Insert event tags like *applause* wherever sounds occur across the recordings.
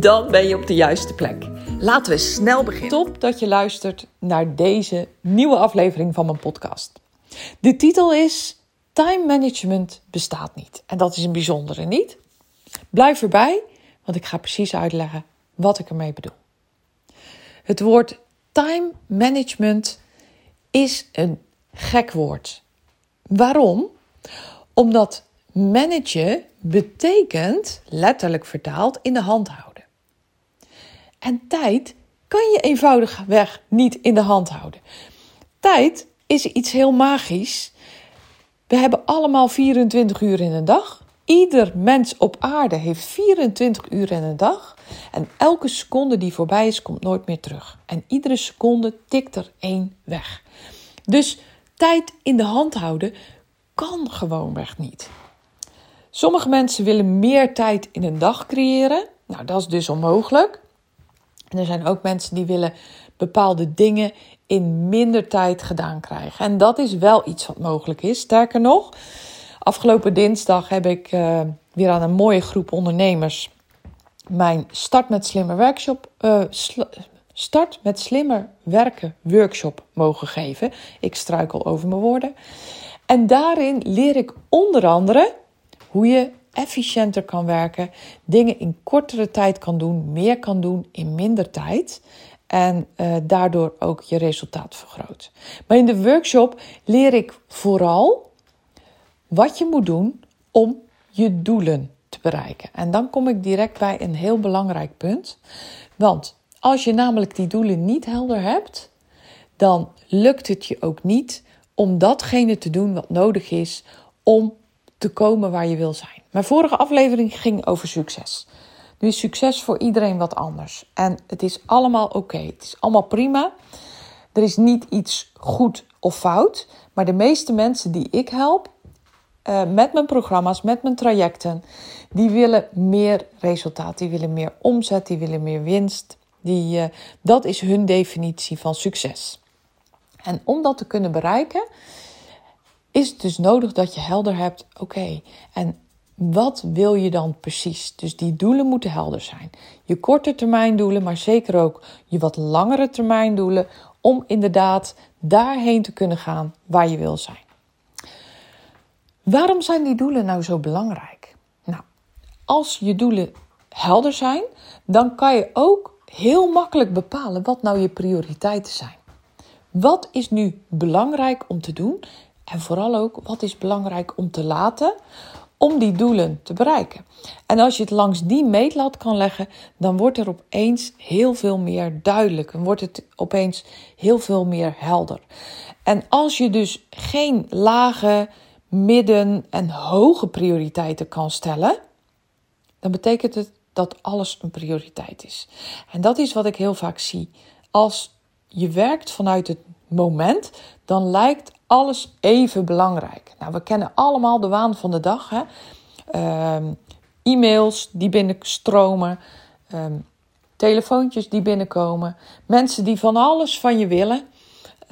Dan ben je op de juiste plek. Laten we snel beginnen. Top dat je luistert naar deze nieuwe aflevering van mijn podcast. De titel is Time Management bestaat niet. En dat is een bijzondere niet. Blijf erbij, want ik ga precies uitleggen wat ik ermee bedoel. Het woord time management is een gek woord. Waarom? Omdat managen betekent, letterlijk vertaald, in de hand houden. En tijd kan je eenvoudigweg niet in de hand houden. Tijd is iets heel magisch. We hebben allemaal 24 uur in een dag. Ieder mens op aarde heeft 24 uur in een dag. En elke seconde die voorbij is, komt nooit meer terug. En iedere seconde tikt er één weg. Dus tijd in de hand houden kan gewoonweg niet. Sommige mensen willen meer tijd in een dag creëren. Nou, dat is dus onmogelijk. En er zijn ook mensen die willen bepaalde dingen in minder tijd gedaan krijgen. En dat is wel iets wat mogelijk is. Sterker nog, afgelopen dinsdag heb ik uh, weer aan een mooie groep ondernemers mijn Start met Slimmer Workshop. Uh, Start met Slimmer Werken Workshop mogen geven. Ik struikel over mijn woorden. En daarin leer ik onder andere hoe je efficiënter kan werken, dingen in kortere tijd kan doen, meer kan doen in minder tijd. En uh, daardoor ook je resultaat vergroot. Maar in de workshop leer ik vooral wat je moet doen om je doelen te bereiken. En dan kom ik direct bij een heel belangrijk punt. Want als je namelijk die doelen niet helder hebt, dan lukt het je ook niet om datgene te doen wat nodig is om te komen waar je wil zijn. Mijn vorige aflevering ging over succes. Nu is succes voor iedereen wat anders. En het is allemaal oké. Het is allemaal prima. Er is niet iets goed of fout. Maar de meeste mensen die ik help, uh, met mijn programma's, met mijn trajecten, die willen meer resultaat. Die willen meer omzet, die willen meer winst. Die, uh, dat is hun definitie van succes. En om dat te kunnen bereiken, is het dus nodig dat je helder hebt: oké, en wat wil je dan precies? Dus die doelen moeten helder zijn. Je korte termijn doelen, maar zeker ook je wat langere termijn doelen, om inderdaad daarheen te kunnen gaan waar je wil zijn. Waarom zijn die doelen nou zo belangrijk? Nou, als je doelen helder zijn, dan kan je ook heel makkelijk bepalen wat nou je prioriteiten zijn. Wat is nu belangrijk om te doen en vooral ook wat is belangrijk om te laten om die doelen te bereiken. En als je het langs die meetlat kan leggen, dan wordt er opeens heel veel meer duidelijk. En wordt het opeens heel veel meer helder. En als je dus geen lage, midden en hoge prioriteiten kan stellen, dan betekent het dat alles een prioriteit is. En dat is wat ik heel vaak zie. Als je werkt vanuit het moment, dan lijkt alles even belangrijk. Nou, we kennen allemaal de waan van de dag. Hè? Uh, e-mails die binnenstromen, uh, telefoontjes die binnenkomen, mensen die van alles van je willen,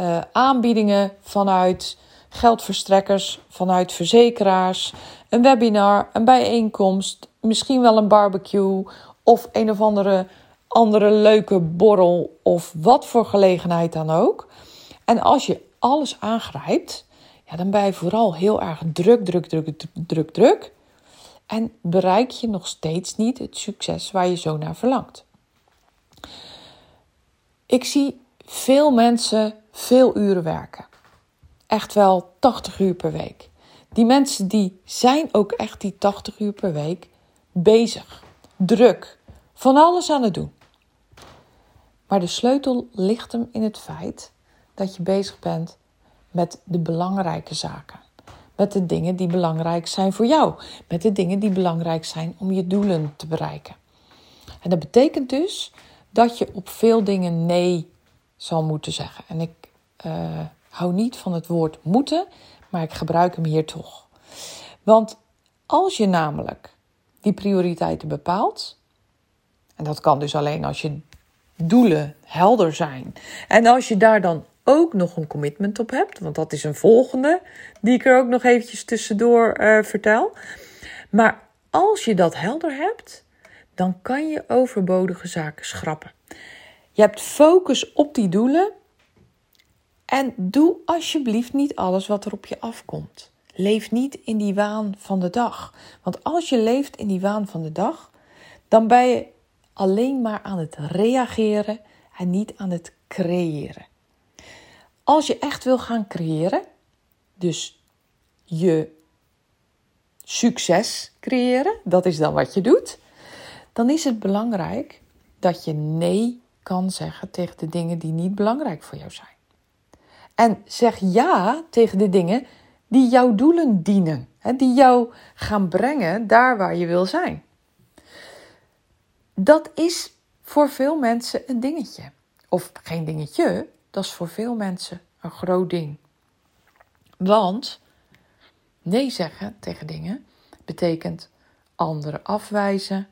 uh, aanbiedingen vanuit geldverstrekkers, vanuit verzekeraars, een webinar, een bijeenkomst, misschien wel een barbecue of een of andere andere leuke borrel of wat voor gelegenheid dan ook. En als je alles aangrijpt, ja, dan ben je vooral heel erg druk, druk, druk, druk, druk. En bereik je nog steeds niet het succes waar je zo naar verlangt. Ik zie veel mensen veel uren werken. Echt wel 80 uur per week. Die mensen die zijn ook echt die 80 uur per week bezig. Druk. Van alles aan het doen. Maar de sleutel ligt hem in het feit dat je bezig bent met de belangrijke zaken. Met de dingen die belangrijk zijn voor jou. Met de dingen die belangrijk zijn om je doelen te bereiken. En dat betekent dus dat je op veel dingen nee zal moeten zeggen. En ik uh, hou niet van het woord moeten, maar ik gebruik hem hier toch. Want als je namelijk die prioriteiten bepaalt, en dat kan dus alleen als je doelen helder zijn. En als je daar dan ook nog een commitment op hebt, want dat is een volgende die ik er ook nog eventjes tussendoor uh, vertel. Maar als je dat helder hebt, dan kan je overbodige zaken schrappen. Je hebt focus op die doelen en doe alsjeblieft niet alles wat er op je afkomt. Leef niet in die waan van de dag. Want als je leeft in die waan van de dag, dan ben je alleen maar aan het reageren en niet aan het creëren. Als je echt wil gaan creëren, dus je succes creëren, dat is dan wat je doet, dan is het belangrijk dat je nee kan zeggen tegen de dingen die niet belangrijk voor jou zijn. En zeg ja tegen de dingen die jouw doelen dienen, die jou gaan brengen daar waar je wil zijn. Dat is voor veel mensen een dingetje. Of geen dingetje, dat is voor veel mensen een groot ding. Want nee zeggen tegen dingen betekent anderen afwijzen,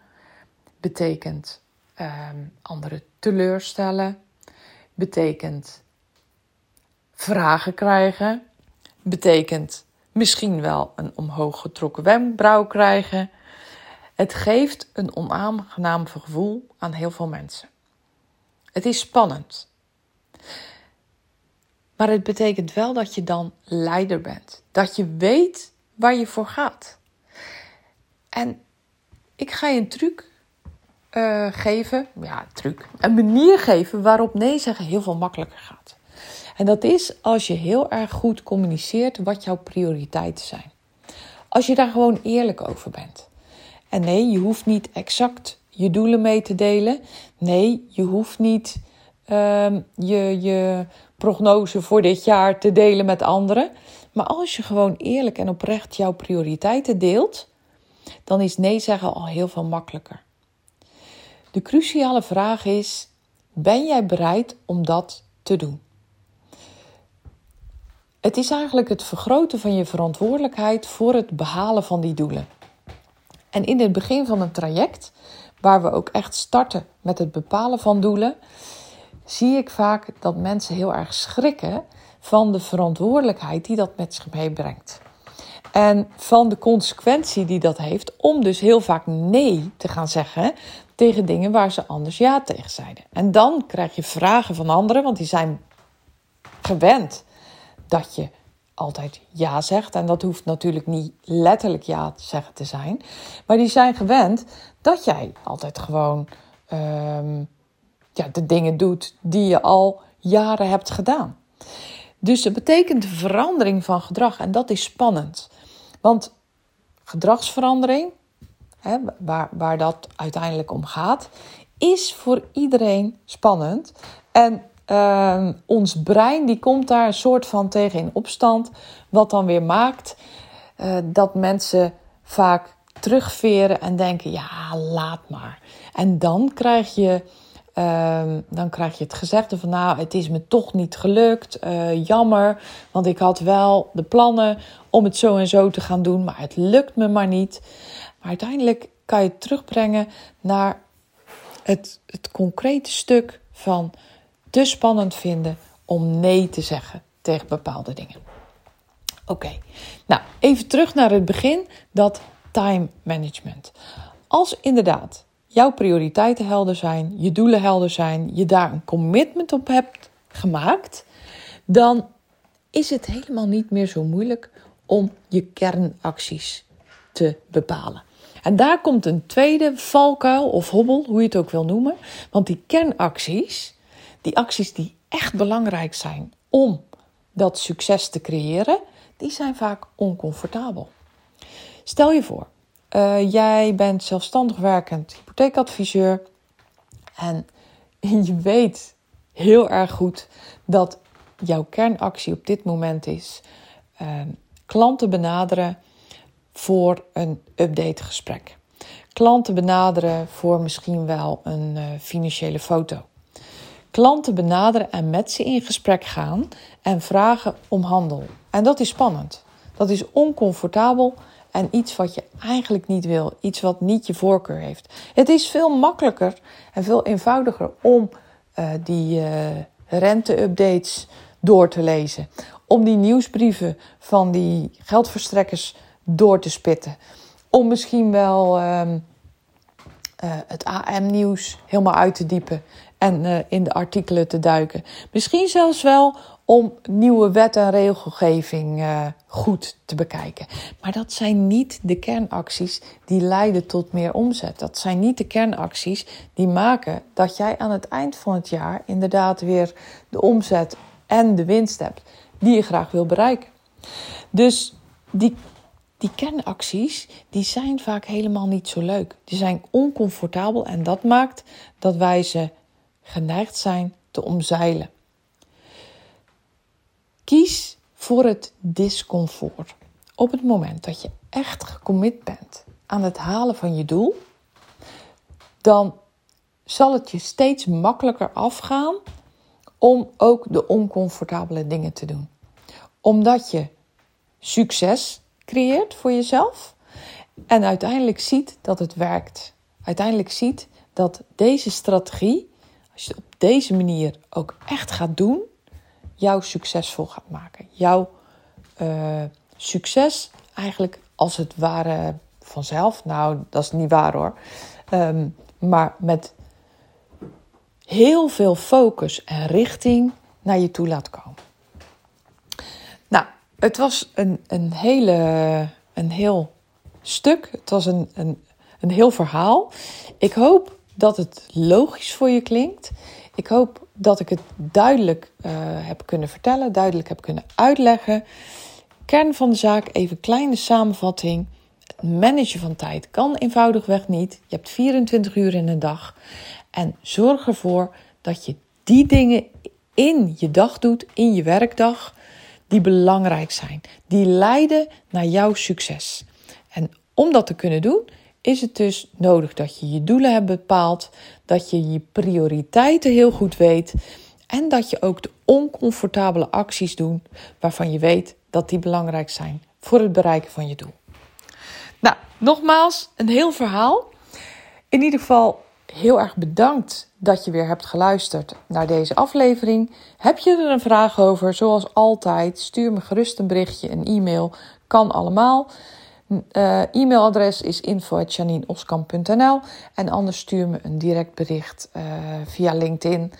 betekent um, anderen teleurstellen, betekent vragen krijgen, betekent misschien wel een omhoog getrokken wenkbrauw krijgen. Het geeft een onaangenaam gevoel aan heel veel mensen. Het is spannend. Maar het betekent wel dat je dan leider bent. Dat je weet waar je voor gaat. En ik ga je een truc uh, geven. Ja, truc. Een manier geven waarop nee zeggen heel veel makkelijker gaat. En dat is als je heel erg goed communiceert wat jouw prioriteiten zijn. Als je daar gewoon eerlijk over bent. En nee, je hoeft niet exact je doelen mee te delen. Nee, je hoeft niet um, je, je prognose voor dit jaar te delen met anderen. Maar als je gewoon eerlijk en oprecht jouw prioriteiten deelt, dan is nee zeggen al heel veel makkelijker. De cruciale vraag is: ben jij bereid om dat te doen? Het is eigenlijk het vergroten van je verantwoordelijkheid voor het behalen van die doelen. En in het begin van een traject, waar we ook echt starten met het bepalen van doelen, zie ik vaak dat mensen heel erg schrikken van de verantwoordelijkheid die dat met zich meebrengt. En van de consequentie die dat heeft om dus heel vaak nee te gaan zeggen tegen dingen waar ze anders ja tegen zeiden. En dan krijg je vragen van anderen, want die zijn gewend dat je altijd ja zegt. En dat hoeft natuurlijk niet letterlijk ja te zeggen te zijn. Maar die zijn gewend dat jij altijd gewoon um, ja, de dingen doet die je al jaren hebt gedaan. Dus dat betekent verandering van gedrag en dat is spannend. Want gedragsverandering, hè, waar, waar dat uiteindelijk om gaat, is voor iedereen spannend. En uh, ons brein die komt daar een soort van tegen in opstand, wat dan weer maakt uh, dat mensen vaak terugveren en denken: ja, laat maar. En dan krijg je. Uh, dan krijg je het gezegde van nou, het is me toch niet gelukt. Uh, jammer, want ik had wel de plannen om het zo en zo te gaan doen, maar het lukt me maar niet. Maar uiteindelijk kan je het terugbrengen naar het, het concrete stuk van te spannend vinden om nee te zeggen tegen bepaalde dingen. Oké, nou even terug naar het begin, dat time management. Als inderdaad jouw prioriteiten helder zijn, je doelen helder zijn, je daar een commitment op hebt gemaakt, dan is het helemaal niet meer zo moeilijk om je kernacties te bepalen. En daar komt een tweede valkuil of hobbel, hoe je het ook wil noemen. Want die kernacties, die acties die echt belangrijk zijn om dat succes te creëren, die zijn vaak oncomfortabel. Stel je voor, uh, jij bent zelfstandig werkend hypotheekadviseur en *laughs* je weet heel erg goed dat jouw kernactie op dit moment is uh, klanten benaderen voor een updategesprek. Klanten benaderen voor misschien wel een uh, financiële foto. Klanten benaderen en met ze in gesprek gaan en vragen om handel. En dat is spannend. Dat is oncomfortabel en iets wat je eigenlijk niet wil. Iets wat niet je voorkeur heeft. Het is veel makkelijker en veel eenvoudiger om uh, die uh, rente-updates door te lezen. Om die nieuwsbrieven van die geldverstrekkers door te spitten. Om misschien wel uh, het AM-nieuws helemaal uit te diepen en in de artikelen te duiken. Misschien zelfs wel om nieuwe wet en regelgeving uh, goed te bekijken. Maar dat zijn niet de kernacties die leiden tot meer omzet. Dat zijn niet de kernacties die maken dat jij aan het eind van het jaar inderdaad weer de omzet en de winst hebt die je graag wil bereiken. Dus die, die kernacties die zijn vaak helemaal niet zo leuk. Die zijn oncomfortabel en dat maakt dat wij ze geneigd zijn te omzeilen. Kies voor het discomfort. Op het moment dat je echt gecommit bent aan het halen van je doel, dan zal het je steeds makkelijker afgaan om ook de oncomfortabele dingen te doen. Omdat je succes creëert voor jezelf en uiteindelijk ziet dat het werkt. Uiteindelijk ziet dat deze strategie, als je het op deze manier ook echt gaat doen, jou succesvol gaat maken. Jouw uh, succes eigenlijk als het ware vanzelf. Nou, dat is niet waar hoor. Um, maar met heel veel focus en richting naar je toe laat komen. Nou, het was een, een, hele, een heel stuk. Het was een, een, een heel verhaal. Ik hoop dat het logisch voor je klinkt. Ik hoop dat ik het duidelijk uh, heb kunnen vertellen, duidelijk heb kunnen uitleggen. Kern van de zaak, even kleine samenvatting. Het managen van tijd kan eenvoudigweg niet. Je hebt 24 uur in een dag. En zorg ervoor dat je die dingen in je dag doet, in je werkdag, die belangrijk zijn. Die leiden naar jouw succes. En om dat te kunnen doen, is het dus nodig dat je je doelen hebt bepaald, dat je je prioriteiten heel goed weet en dat je ook de oncomfortabele acties doet waarvan je weet dat die belangrijk zijn voor het bereiken van je doel. Nou, nogmaals, een heel verhaal. In ieder geval heel erg bedankt dat je weer hebt geluisterd naar deze aflevering. Heb je er een vraag over, zoals altijd, stuur me gerust een berichtje, een e-mail, kan allemaal. Uh, e-mailadres is info.janineoskamp.nl en anders stuur me een direct bericht uh, via LinkedIn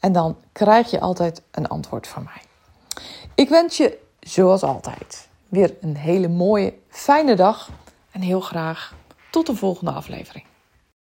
en dan krijg je altijd een antwoord van mij. Ik wens je, zoals altijd, weer een hele mooie, fijne dag en heel graag tot de volgende aflevering.